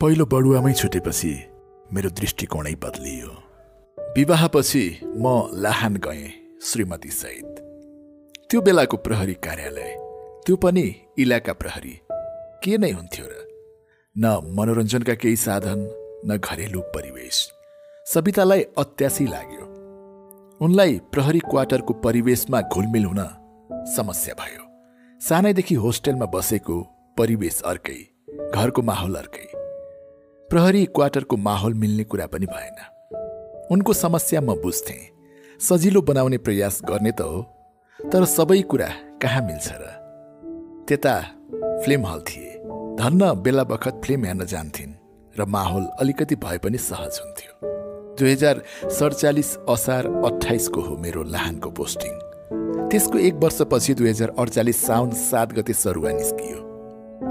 पहिलो बडुवामै छुटेपछि मेरो दृष्टिकोणै बदलियो। विवाहपछि म लाहान गएँ श्रीमती सहित। त्यो बेलाको प्रहरी कार्यालय त्यो पनि इलाका प्रहरी। के नै हुन्थ्यो र? न मनोरञ्जनका केही साधन न घरेलु परिवेश। सवितालाई अत्यासी लाग्यो। उनलाई प्रहरी क्वार्टरको परिवेशमा घुलमिल हुन समस्या भयो। सानैदेखि होस्टेलमा बसेको परिवेश अर्कै घरको माहौल अर्कै। प्रहरी क्वार्टरको माहौल मिल्ने कुरा पनि भएन। उनको समस्या म बुझ्थेँ। सजिलो बनाउने प्रयास गर्ने त हो तर सबै कुरा कहाँ मिल्छ र? त्यता फिल्म हल थिए। धन्न बेला बखत फिल्म हेर्न जान्थिन् र माहौल अलिकति भए पनि सहज हुन्थ्यो। दुई हजार सडचालिस असार अठाइसको हो मेरो लाहानको पोस्टिङ। त्यसको एक वर्षपछि दुई हजार अडचालिस साउन सात गते सरुवा निस्कियो।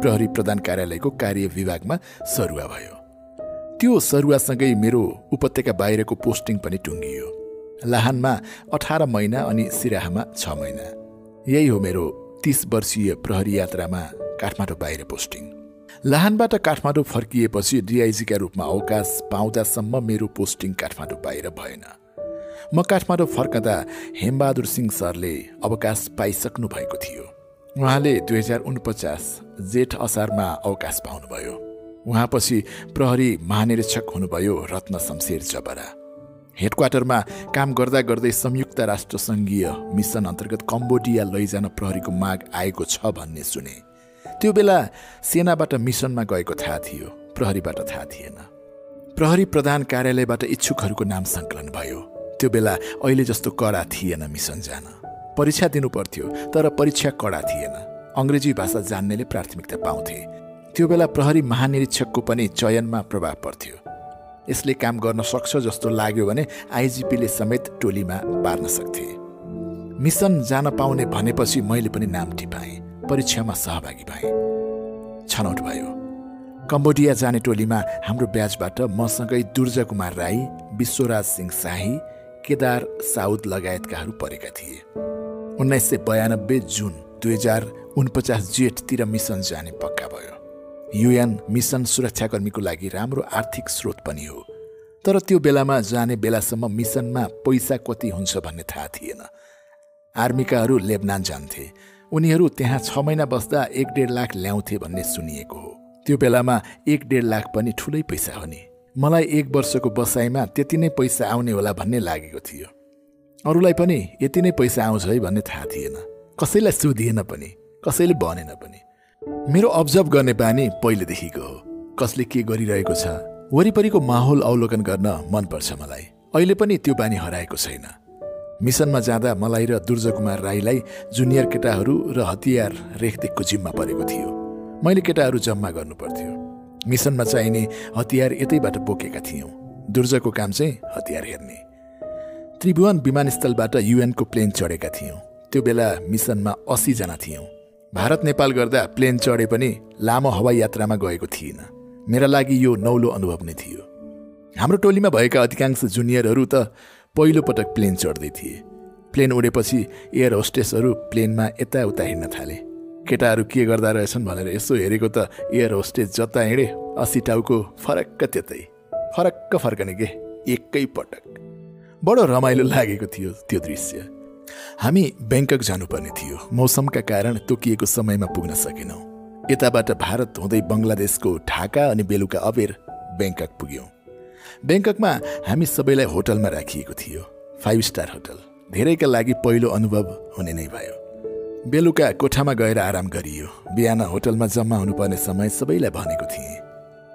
प्रहरी प्रधान कार्यालयको कार्य विभागमा सरुवा भयो। त्यो सरुवासँगै मेरो उपत्यका बाहिरको पोस्टिङ पनि टुङ्गियो। लाहानमा अठार महिना अनि सिराहामा छ महिना। यही हो मेरो तिस वर्षीय प्रहरी यात्रामा काठमाडौँ बाहिर पोस्टिङ। लाहानबाट काठमाडौँ फर्किएपछि डिआइजीका रूपमा अवकाश पाउँदासम्म मेरो पोस्टिङ काठमाडौँ बाहिर भएन। म काठमाडौँ फर्कँदा हेमबहादुर सिंह सरले अवकाश पाइसक्नु भएको थियो। उहाँले दुई हजार उनपचास जेठ असारमा अवकाश पाउनुभयो। उहाँपछि प्रहरी महानिरीक्षक हुनुभयो रत्न शमशेर जबरा। हेडक्वार्टरमा काम गर्दा गर्दै संयुक्त राष्ट्र सङ्घीय मिसन अन्तर्गत कम्बोडिया लैजान प्रहरीको माग आएको छ भन्ने सुने। त्यो बेला सेनाबाट मिसनमा गएको थाहा थियो प्रहरीबाट थाहा थिएन। प्रहरी प्रधान कार्यालयबाट इच्छुकहरूको नाम सङ्कलन भयो। त्यो बेला अहिले जस्तो कडा थिएन मिसन जान। परीक्षा दिनु पर्थ्यो तर परीक्षा कडा थिएन। अङ्ग्रेजी भाषा जान्नेले प्राथमिकता पाउँथे। त्यो बेला प्रहरी महानिरीक्षकको पनि चयनमा प्रभाव पर्थ्यो। यसले काम गर्न सक्छ जस्तो लाग्यो भने आइजिपीले समेत टोलीमा पार्न सक्थे। मिसन जान पाउने भनेपछि मैले पनि नाम टिपाएँ परीक्षामा सहभागी भए। छनौट भयो। कम्बोडिया जाने टोलीमा हाम्रो ब्याचबाट मसँगै दुर्जा कुमार राई विश्वराज सिंह शाही केदार साउद लगायतकाहरू परेका थिए। उन्नाइस सय बयानब्बे जुन दुई हजार उनपचास जेठतिर मिसन जाने पक्का भयो। युएन मिसन सुरक्षाकर्मीको लागि राम्रो आर्थिक स्रोत पनि हो। तर त्यो बेलामा जाने बेलासम्म मिसनमा पैसा कति हुन्छ भन्ने थाहा थिएन। आर्मीकाहरू लेबनान जान्थे। उनीहरू त्यहाँ छ महिना बस्दा एक डेढ लाख ल्याउँथे भन्ने सुनिएको हो। त्यो बेलामा एक डेढ लाख पनि ठुलै पैसा हो नि। मलाई एक वर्षको बसाइमा त्यति नै पैसा आउने होला भन्ने लागेको थियो। अरूलाई पनि यति नै पैसा आउँछ है भन्ने थाहा थिएन। कसैलाई सोधिएन पनि कसैले भनेन पनि। मेरो अब्जर्भ गर्ने बानी पहिलेदेखिको हो। कसले के गरिरहेको छ वरिपरिको माहौल अवलोकन गर्न मनपर्छ मलाई। अहिले पनि त्यो बानी हराएको छैन। मिसनमा जाँदा मलाई र दुर्जकुमार राईलाई जुनियर केटाहरू र हतियार रेखदेखको जिम्मा परेको थियो। मैले केटाहरू जम्मा गर्नु पर्थ्यो मिसनमा चाहिने हतियार यतैबाट बोकेका थियौँ। दुर्जको काम चाहिँ हतियार हेर्ने। त्रिभुवन विमानस्थलबाट युएनको प्लेन चढेका थियौँ। त्यो बेला मिसनमा असीजना थियौँ। भारत नेपाल गर्दा प्लेन चढे पनि लामो हवाई यात्रामा गएको थिइनँ। मेरा लागि यो नौलो अनुभव नै थियो। हाम्रो टोलीमा भएका अधिकांश जुनियरहरू त पहिलो पटक प्लेन चढ्दै थिए। प्लेन उडेपछि एयर होस्टेसहरू प्लेनमा यताउता हिँड्न थाले। केटाहरू के गर्दा रहेछन् भनेर यसो हेरेको त एयर होस्टेस जता हिँडे असी टाउको फरक्क त्यतै। फरक्क फर्कने के? एकै पटक। बडो रमाइलो लागेको थियो त्यो दृश्य। हामी ब्याङ्कक जानुपर्ने थियो। मौसमका कारण तोकिएको समयमा पुग्न सकेनौँ। यताबाट भारत हुँदै बङ्गलादेशको ढाका अनि बेलुका अबेर ब्याङ्कक पुग्यौँ। ब्याङ्ककमा हामी सबैलाई होटलमा राखिएको थियो। Five star hotel. धेरैका लागि पहिलो अनुभव हुने नै भयो। बेलुका कोठामा गएर आराम गरियो। बिहान होटलमा जम्मा हुनुपर्ने समय सबैलाई भनेको थिएँ।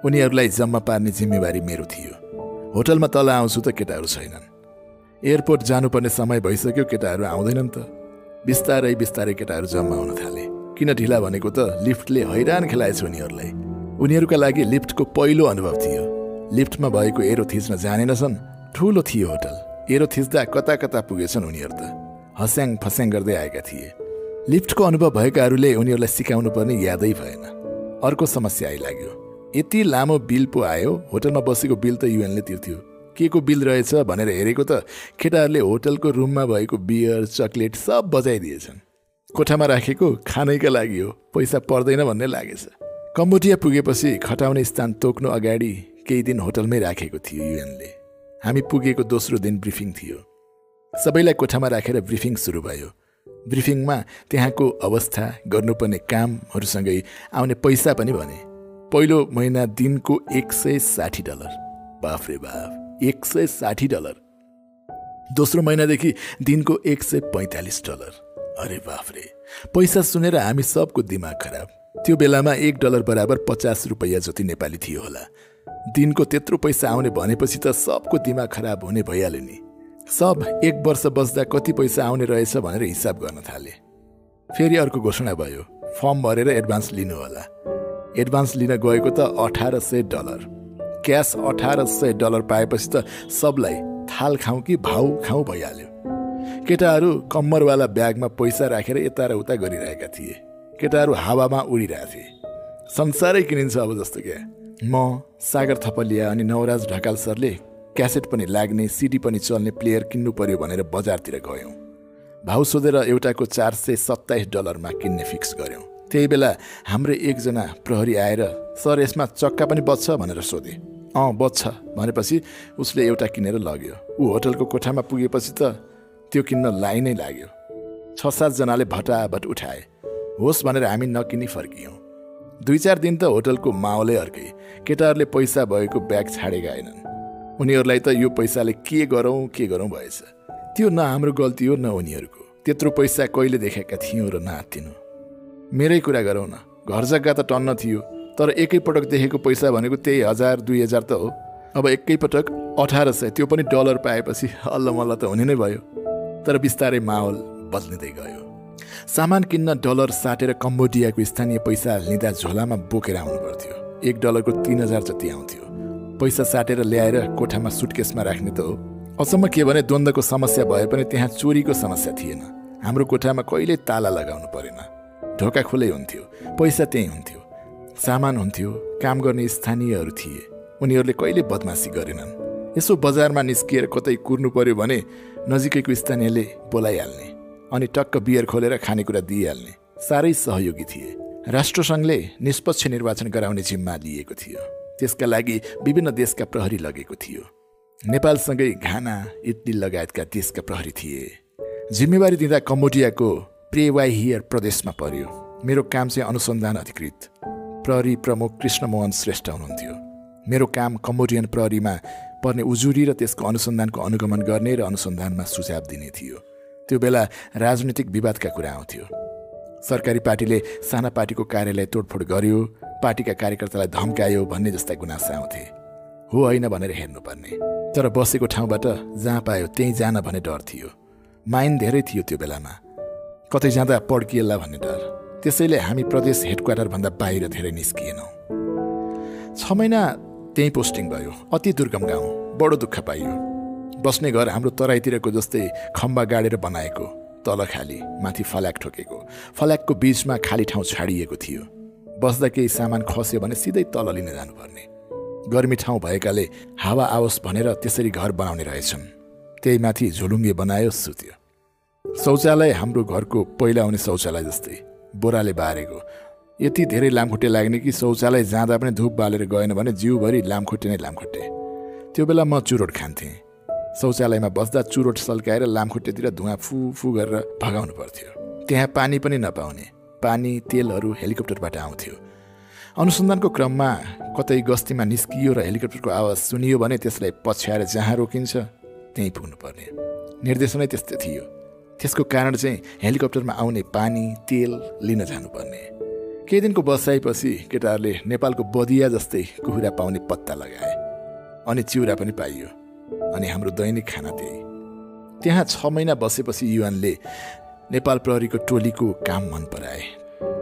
उनीहरूलाई जम्मा पार्ने जिम्मेवारी मेरो थियो। होटलमा तल आउँछु त केटाहरू छैनन्। एयरपोर्ट जानुपर्ने समय भइसक्यो केटाहरू आउँदैनन् त। बिस्तारै बिस्तारै केटाहरू जम्मा हुन थाले। किन ढिला भनेको त लिफ्टले हैरान खेलाएछ उनीहरूलाई। उनीहरूका लागि लिफ्टको पहिलो अनुभव थियो। लिफ्टमा भएको एरो थिच्न जानेनछन्। ठुलो थियो होटल। एरो थिच्दा कता कता पुगेछन् उनीहरू त। हस्याङ फस्याङ गर्दै आएका थिए। लिफ्टको अनुभव भएकाहरूले उनीहरूलाई सिकाउनु पर्ने यादै भएन। अर्को समस्या आइलाग्यो। यति लामो बिल पो आयो। होटलमा बसेको बिल त युएनले तिर्थ्यो। के को बिल रहेछ भनेर हेरेको त केटाहरूले होटलको रुममा भएको बियर चक्लेट सब बजाइदिएछन्। कोठामा राखेको खानैका लागि हो पैसा पर्दैन भन्ने लागेछ। कम्बोडिया पुगेपछि खटाउने स्थान तोक्नु अगाडि केही दिन होटलमै राखेको थियो युएनले। हामी पुगेको दोस्रो दिन ब्रिफिङ थियो। सबैलाई कोठामा राखेर ब्रिफिङ सुरु भयो। ब्रिफिङमा त्यहाँको अवस्था गर्नुपर्ने कामहरूसँगै आउने पैसा पनि भने। पहिलो महिना दिनको एक सय साठी डलर। बाफ्रे बाफ। एक सय साठी डलर दोस्रो महिनादेखि दिनको एक सय पैँतालिस डलर अरे बाफ्रे पैसा सुनेर हामी सबको दिमाग खराब। त्यो बेलामा एक डलर बराबर पचास रुपियाँ जति नेपाली थियो होला। दिनको त्यत्रो पैसा आउने भनेपछि त सबको दिमाग खराब हुने भइहाल्यो नि। सब एक वर्ष बस्दा कति पैसा आउने रहेछ भनेर हिसाब गर्न थाले। फेरि अर्को घोषणा भयो। फर्म भरेर एडभान्स लिनु होला। एडभान्स लिन गएको त अठार सय डलर। क्यास अठार सय डलर पाएपछि त सबलाई थाल खाउँ कि भाउ खाउँ भइहाल्यो। केटाहरू कम्मरवाला ब्यागमा पैसा राखेर यता र उता गरिरहेका थिए। केटाहरू हावामा उडिरहेथे संसारै किनिन्छ अब जस्तो क्या। म सागर थपलिया अनि नवराज ढकाल सरले क्यासेट पनि लाग्ने सिडी पनि चल्ने प्लेयर किन्नु पर्यो भनेर बजारतिर गयौँ। भाउ सोधेर एउटाको चार सय सत्ताइस डलरमा किन्ने फिक्स गऱ्यौँ। त्यही बेला हाम्रो एकजना प्रहरी आएर सर यसमा चक्का पनि बच्छ भनेर सोधे। अँ बच्छ भनेपछि उसले एउटा किनेर लग्यो। ऊ होटलको कोठामा पुगेपछि त त्यो किन्न लाइ नै लाग्यो। छ सातजनाले भटाभट उठाए। होस् भनेर हामी नकिनी फर्कियौँ। दुई चार दिन त होटलको माहौलै अर्कै। केटाहरूले पैसा भएको ब्याग छाडेका होइनन्। उनीहरूलाई त यो पैसाले के गरौँ के गरौँ भएछ। त्यो न हाम्रो गल्ती हो न उनीहरूको। त्यत्रो पैसा कहिले देखेका थियौँ र नआत्तिनु मेरै कुरा गरौँ न। घर जग्गा त टन्न थियो। तर एकैपटक देखेको पैसा भनेको त्यही हजार दुई हजार त हो। अब एकैपटक अठार सय त्यो पनि डलर पाएपछि अल्ल मल्ल त हुने नै भयो। तर बिस्तारै माहौल बदलिँदै गयो। सामान किन्न डलर साटेर कम्बोडियाको स्थानीय पैसा लिँदा झोलामा बोकेर आउनु पर्थ्यो एक डलरको तिन हजार जति आउँथ्यो। पैसा साटेर ल्याएर कोठामा सुटकेसमा राख्ने त हो। अचम्म के भने द्वन्द्वको समस्या भए पनि त्यहाँ चोरीको समस्या थिएन। हाम्रो कोठामा कहिल्यै ताला लगाउनु परेन। ढोका खुलै हुन्थ्यो। पैसा त्यहीँ हुन्थ्यो। सामान हुन्थ्यो काम गर्ने स्थानीयहरू थिए। उनीहरूले कहिले बदमासी गरेनन्। यसो बजारमा निस्किएर कतै कुर्नु पर्यो भने नजिकैको स्थानीयले बोलाइहाल्ने अनि टक्क बियर खोलेर खानेकुरा दिइहाल्ने। साह्रै सहयोगी थिए। राष्ट्रसङ्घले निष्पक्ष निर्वाचन गराउने जिम्मा लिएको थियो। त्यसका लागि विभिन्न देशका प्रहरी लगेको थियो। नेपालसँगै घाना इटली लगायतका देशका प्रहरी थिए। जिम्मेवारी दिँदा कम्बोडियाको प्रेवाहियर प्रदेशमा पर्यो। मेरो काम चाहिँ अनुसन्धान अधिकृत। प्रहरी प्रमुख कृष्णमोहन श्रेष्ठ हुनुहुन्थ्यो। मेरो काम कम्बोडियन प्रहरीमा पर्ने उजुरी र त्यसको अनुसन्धानको अनुगमन गर्ने र अनुसन्धानमा सुझाव दिने थियो। त्यो बेला राजनीतिक विवादका कुरा आउँथ्यो। सरकारी पार्टीले साना पार्टीको कार्यालय तोडफोड गर्यो पार्टीका कार्यकर्तालाई धम्कायो भन्ने जस्ता गुनासा आउँथे। हो होइन भनेर हेर्नुपर्ने। तर बसेको ठाउँबाट जहाँ पायो त्यहीँ जान भन्ने डर थियो। माइन धेरै थियो त्यो बेलामा। कतै जाँदा पड्किएला भन्ने डर। त्यसैले हामी प्रदेश हेडक्वार्टरभन्दा बाहिर धेरै निस्किएनौँ। छ महिना त्यहीँ पोस्टिङ भयो। अति दुर्गम गाउँ। बडो दुःख पाइयो। बस्ने घर हाम्रो तराईतिरको जस्तै खम्बा गाडेर बनाएको तल खाली माथि फल्याक ठोकेको। फल्याकको बिचमा खाली ठाउँ छाडिएको थियो। बस्दा केही सामान खस्यो भने सिधै तल लिन जानुपर्ने। गर्मी ठाउँ भएकाले हावा आओस् भनेर त्यसरी घर बनाउने रहेछन्। त्यही माथि झुलुङ्गे बनायो सुत्यो। शौचालय हाम्रो घरको पहिला आउने शौचालय जस्तै। बोराले बारेको। यति धेरै लामखुट्टे लाग्ने कि शौचालय जाँदा पनि धुप बालेर गएन भने जिउभरि लामखुट्टे नै लामखुट्टे। त्यो बेला म चुरोट खान्थेँ। शौचालयमा बस्दा चुरोट सल्काएर लामखुट्टेतिर धुवा फु फु गरेर भगाउनु पर्थ्यो। त्यहाँ पानी पनि नपाउने। पानी तेलहरू हेलिकप्टरबाट आउँथ्यो। अनुसन्धानको क्रममा कतै गस्तीमा निस्कियो र हेलिकप्टरको आवाज सुनियो भने त्यसलाई पछ्याएर जहाँ रोकिन्छ त्यहीँ पुग्नुपर्ने। निर्देशनै त्यस्तै थियो। त्यसको कारण चाहिँ हेलिकप्टरमा आउने पानी तेल लिन जानुपर्ने। केही दिनको बसाइपछि केटाहरूले नेपालको बदिया जस्तै कुखुरा पाउने पत्ता लगाए अनि चिउरा पनि पाइयो अनि हाम्रो दैनिक खाना त्यही त्यहाँ छ महिना बसेपछि युवानले नेपाल प्रहरीको टोलीको काम मन पराए।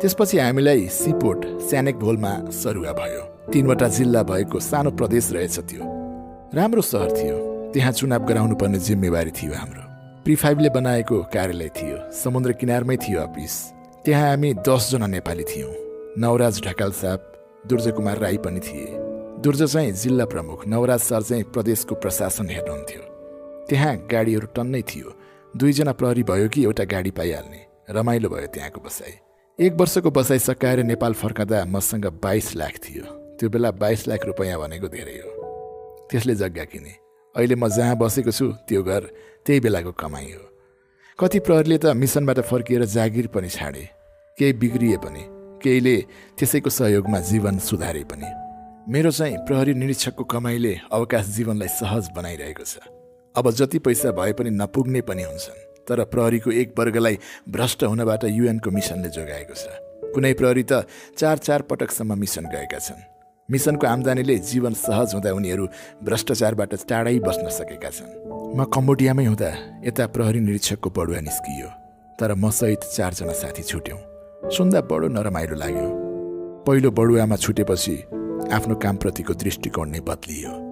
त्यसपछि हामीलाई सिपोर्ट स्यानेक भोलमा सरुवा भयो। तिनवटा जिल्ला भएको सानो प्रदेश रहेछ त्यो। राम्रो सहर थियो। त्यहाँ चुनाव गराउनु पर्ने जिम्मेवारी थियो हाम्रो। प्रि फाइभले बनाएको कार्यालय थियो। समुद्र किनारमै थियो अफिस त्यहाँ हामी दसजना नेपाली थियौँ। नवराज ढकाल साहब दुर्ज कुमार राई पनि थिए। दुर्ज चाहिँ जिल्ला प्रमुख नवराज सर चाहिँ प्रदेशको प्रशासन हेर्नुहुन्थ्यो। त्यहाँ गाडीहरू टन्नै थियो। दुईजना प्रहरी भयो कि एउटा गाडी पाइहाल्ने। रमाइलो भयो त्यहाँको बसाइ। एक वर्षको बसाइ सकाएर नेपाल फर्काँदा मसँग बाइस लाख थियो। त्यो बेला बाइस लाख रुपियाँ भनेको धेरै हो। त्यसले जग्गा किने। अहिले म जहाँ बसेको छु त्यो घर त्यही बेलाको कमाइ हो। कति प्रहरीले त मिसनबाट फर्किएर जागिर पनि छाडे केही बिग्रिए पनि केहीले त्यसैको सहयोगमा जीवन सुधारे पनि। मेरो चाहिँ प्रहरी निरीक्षकको कमाइले अवकाश जीवनलाई सहज बनाइरहेको छ। अब जति पैसा भए पनि नपुग्ने पनि हुन्छन् तर प्रहरीको एक वर्गलाई भ्रष्ट हुनबाट युएनको मिसनले जोगाएको छ। कुनै प्रहरी त चार चार पटकसम्म मिसन गएका छन्। मिसनको आम्दानीले जीवन सहज हुँदा उनीहरू भ्रष्टाचारबाट टाढै बस्न सकेका छन्। म कम्बोडियामै हुँदा यता प्रहरी निरीक्षकको बढुवा निस्कियो तर मसहित चारजना साथी छुट्यौँ। सुन्दा बडो नरमाइलो लाग्यो। पहिलो बडुवामा छुटेपछि आफ्नो कामप्रतिको दृष्टिकोण नै बदलियो।